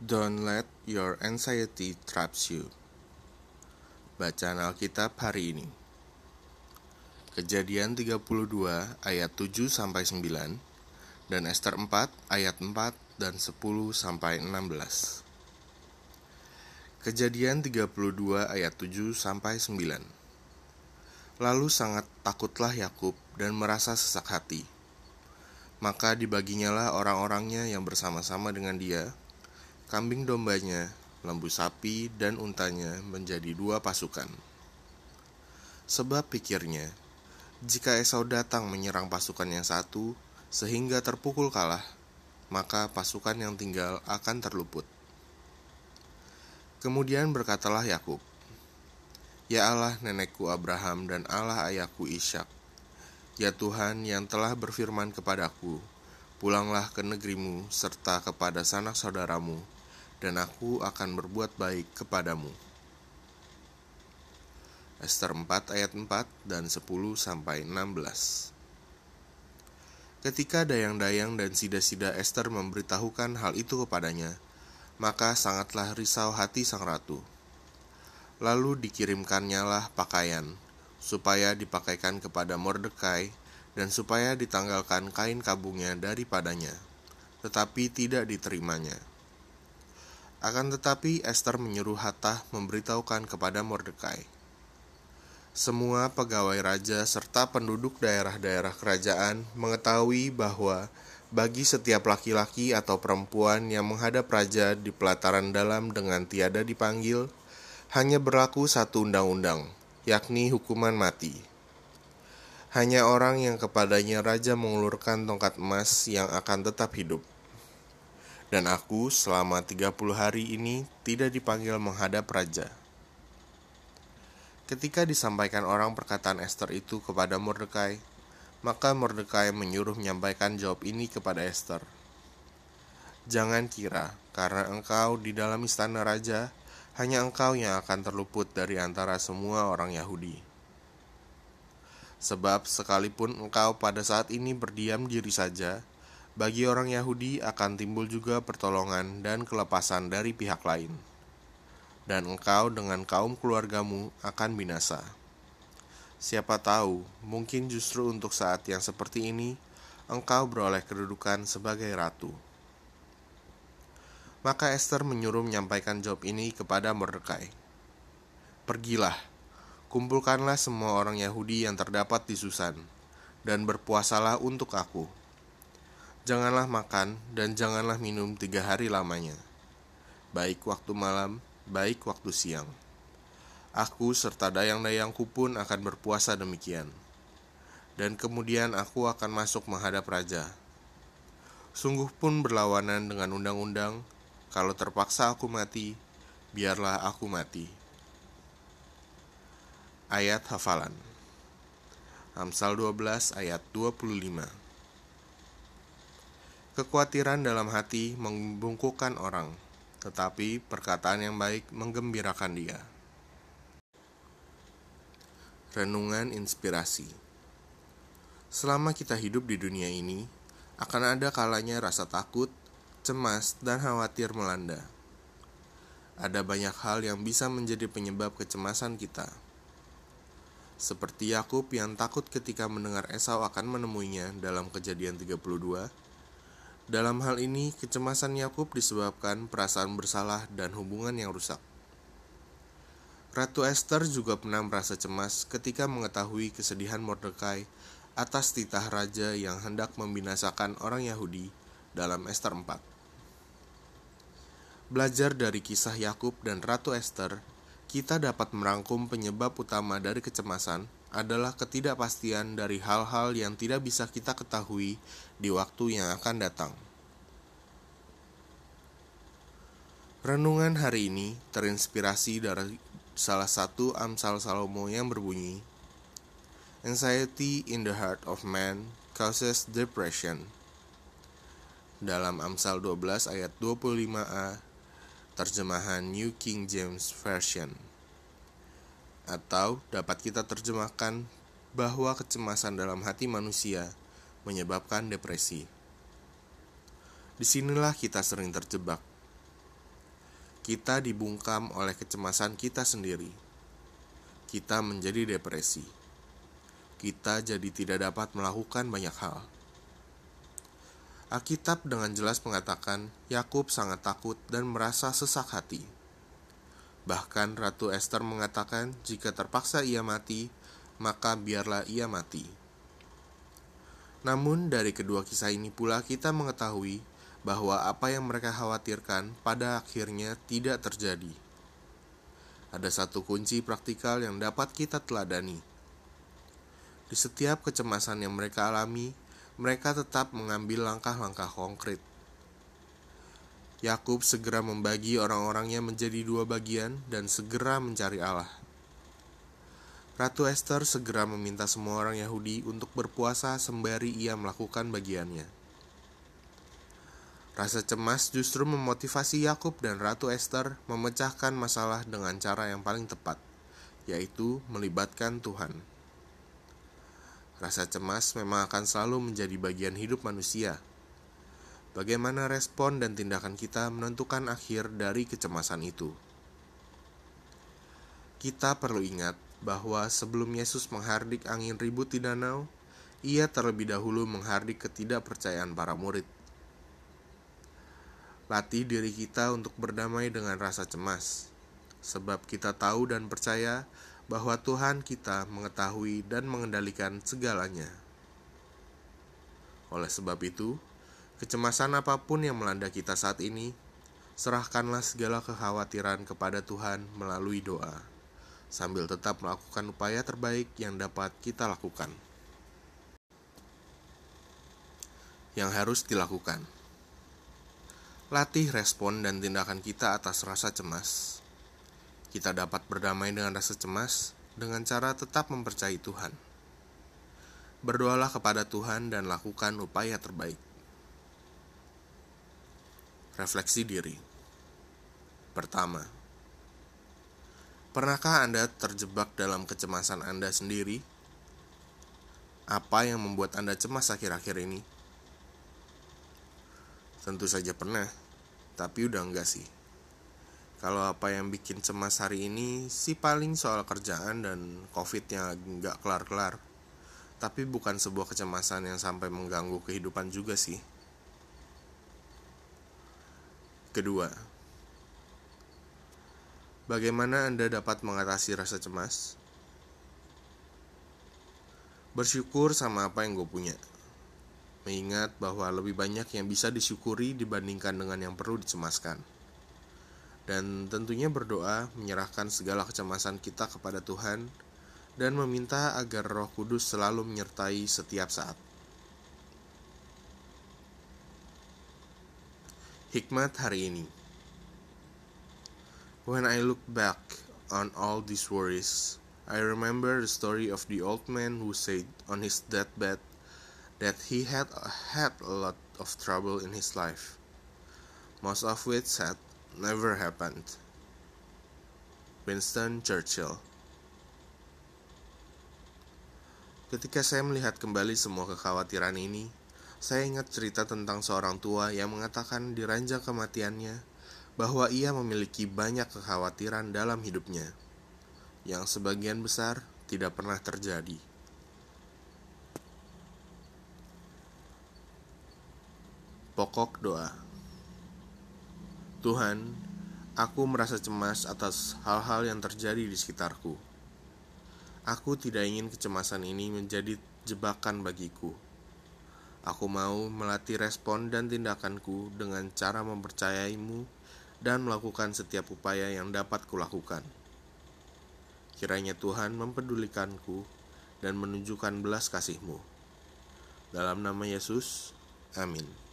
Don't let your anxiety traps you. Bacaan Alkitab hari ini. Kejadian 32 ayat 7 sampai 9 dan Esther 4 ayat 4 dan 10 sampai 16. Kejadian 32 ayat 7 sampai 9. Lalu sangat takutlah Yakub dan merasa sesak hati. Maka dibaginyalah orang-orangnya yang bersama-sama dengan dia kambing dombanya, lembu sapi, dan untanya menjadi dua pasukan. Sebab pikirnya, jika Esau datang menyerang pasukan yang satu sehingga terpukul kalah, maka pasukan yang tinggal akan terluput. Kemudian berkatalah Yakub, Ya Allah nenekku Abraham dan Allah ayahku Ishak, Ya Tuhan yang telah berfirman kepadaku, pulanglah ke negerimu serta kepada sanak saudaramu, dan aku akan berbuat baik kepadamu. Esther 4 ayat 4 dan 10 sampai 16. Ketika dayang-dayang dan sida-sida Esther memberitahukan hal itu kepadanya, maka sangatlah risau hati sang ratu. Lalu dikirimkannya lah pakaian, supaya dipakaikan kepada Mordekai, dan supaya ditanggalkan kain kabungnya daripadanya, tetapi tidak diterimanya. Akan tetapi Esther menyuruh Hattah memberitahukan kepada Mordekai. Semua pegawai raja serta penduduk daerah-daerah kerajaan mengetahui bahwa bagi setiap laki-laki atau perempuan yang menghadap raja di pelataran dalam dengan tiada dipanggil, hanya berlaku satu undang-undang, yakni hukuman mati. Hanya orang yang kepadanya raja mengulurkan tongkat emas yang akan tetap hidup dan aku selama 30 hari ini tidak dipanggil menghadap raja. Ketika disampaikan orang perkataan Esther itu kepada Mordekai, maka Mordekai menyuruh menyampaikan jawab ini kepada Esther. Jangan kira, karena engkau di dalam istana raja, hanya engkau yang akan terluput dari antara semua orang Yahudi. Sebab sekalipun engkau pada saat ini berdiam diri saja, bagi orang Yahudi akan timbul juga pertolongan dan kelepasan dari pihak lain. Dan engkau dengan kaum keluargamu akan binasa. Siapa tahu, mungkin justru untuk saat yang seperti ini, engkau beroleh kedudukan sebagai ratu. Maka Esther menyuruh menyampaikan jawab ini kepada Mordekai. Pergilah, kumpulkanlah semua orang Yahudi yang terdapat di Susan, dan berpuasalah untuk aku Janganlah makan dan janganlah minum tiga hari lamanya, baik waktu malam, baik waktu siang. Aku serta dayang-dayangku pun akan berpuasa demikian. Dan kemudian aku akan masuk menghadap raja. Sungguh pun berlawanan dengan undang-undang, kalau terpaksa aku mati, biarlah aku mati. Ayat hafalan Amsal 12 ayat 25 Kekhawatiran dalam hati membungkukkan orang, tetapi perkataan yang baik menggembirakan dia. Renungan inspirasi Selama kita hidup di dunia ini, akan ada kalanya rasa takut, cemas, dan khawatir melanda. Ada banyak hal yang bisa menjadi penyebab kecemasan kita. Seperti Yakub yang takut ketika mendengar Esau akan menemuinya dalam kejadian 32, dalam hal ini, kecemasan Yakub disebabkan perasaan bersalah dan hubungan yang rusak. Ratu Esther juga pernah merasa cemas ketika mengetahui kesedihan Mordekai atas titah raja yang hendak membinasakan orang Yahudi dalam Esther 4. Belajar dari kisah Yakub dan Ratu Esther, kita dapat merangkum penyebab utama dari kecemasan adalah ketidakpastian dari hal-hal yang tidak bisa kita ketahui di waktu yang akan datang. Renungan hari ini terinspirasi dari salah satu Amsal Salomo yang berbunyi, Anxiety in the heart of man causes depression. Dalam Amsal 12 ayat 25a, terjemahan New King James Version atau dapat kita terjemahkan bahwa kecemasan dalam hati manusia menyebabkan depresi. Di sinilah kita sering terjebak. kita dibungkam oleh kecemasan kita sendiri. Kita menjadi depresi. Kita jadi tidak dapat melakukan banyak hal. Alkitab dengan jelas mengatakan Yakub sangat takut dan merasa sesak hati. Bahkan Ratu Esther mengatakan jika terpaksa ia mati, maka biarlah ia mati. Namun dari kedua kisah ini pula kita mengetahui bahwa apa yang mereka khawatirkan pada akhirnya tidak terjadi. Ada satu kunci praktikal yang dapat kita teladani. Di setiap kecemasan yang mereka alami, mereka tetap mengambil langkah-langkah konkret. Yakub segera membagi orang-orangnya menjadi dua bagian dan segera mencari Allah. Ratu Esther segera meminta semua orang Yahudi untuk berpuasa sembari ia melakukan bagiannya. Rasa cemas justru memotivasi Yakub dan Ratu Esther memecahkan masalah dengan cara yang paling tepat, yaitu melibatkan Tuhan. Rasa cemas memang akan selalu menjadi bagian hidup manusia. Bagaimana respon dan tindakan kita menentukan akhir dari kecemasan itu. Kita perlu ingat bahwa sebelum Yesus menghardik angin ribut di danau, ia terlebih dahulu menghardik ketidakpercayaan para murid. Latih diri kita untuk berdamai dengan rasa cemas, sebab kita tahu dan percaya bahwa Tuhan kita mengetahui dan mengendalikan segalanya. Oleh sebab itu, kecemasan apa pun yang melanda kita saat ini, serahkanlah segala kekhawatiran kepada Tuhan melalui doa sambil tetap melakukan upaya terbaik yang dapat kita lakukan. Yang harus dilakukan. Latih respon dan tindakan kita atas rasa cemas. Kita dapat berdamai dengan rasa cemas dengan cara tetap mempercayai Tuhan. Berdoalah kepada Tuhan dan lakukan upaya terbaik. Refleksi diri. Pertama, Pernahkah Anda terjebak dalam kecemasan Anda sendiri? Apa yang membuat Anda cemas akhir-akhir ini? Tentu saja pernah, tapi udah enggak sih. Kalau apa yang bikin cemas hari ini sih paling soal kerjaan dan covid yang enggak kelar-kelar. Tapi bukan sebuah kecemasan yang sampai mengganggu kehidupan juga sih. Kedua, Bagaimana Anda dapat mengatasi rasa cemas? Bersyukur sama apa yang gue punya. Mengingat bahwa lebih banyak yang bisa disyukuri dibandingkan dengan yang perlu dicemaskan. Dan tentunya berdoa menyerahkan segala kecemasan kita kepada Tuhan dan meminta agar Roh Kudus selalu menyertai setiap saat. Hikmat hari ini. When I look back on all these worries, I remember the story of the old man who said on his deathbed that he had had a lot of trouble in his life, most of which had never happened. Winston Churchill Ketika saya melihat kembali semua kekhawatiran ini, saya ingat cerita tentang seorang tua yang mengatakan di ranjang kematiannya, bahwa ia memiliki banyak kekhawatiran dalam hidupnya, yang sebagian besar tidak pernah terjadi. Pokok doa Tuhan, aku merasa cemas atas hal-hal yang terjadi di sekitarku. Aku tidak ingin kecemasan ini menjadi jebakan bagiku. Aku mau melatih respon dan tindakanku dengan cara mempercayaimu dan melakukan setiap upaya yang dapat kulakukan. Kiranya Tuhan mempedulikanku dan menunjukkan belas kasih-Mu. Dalam nama Yesus, amin.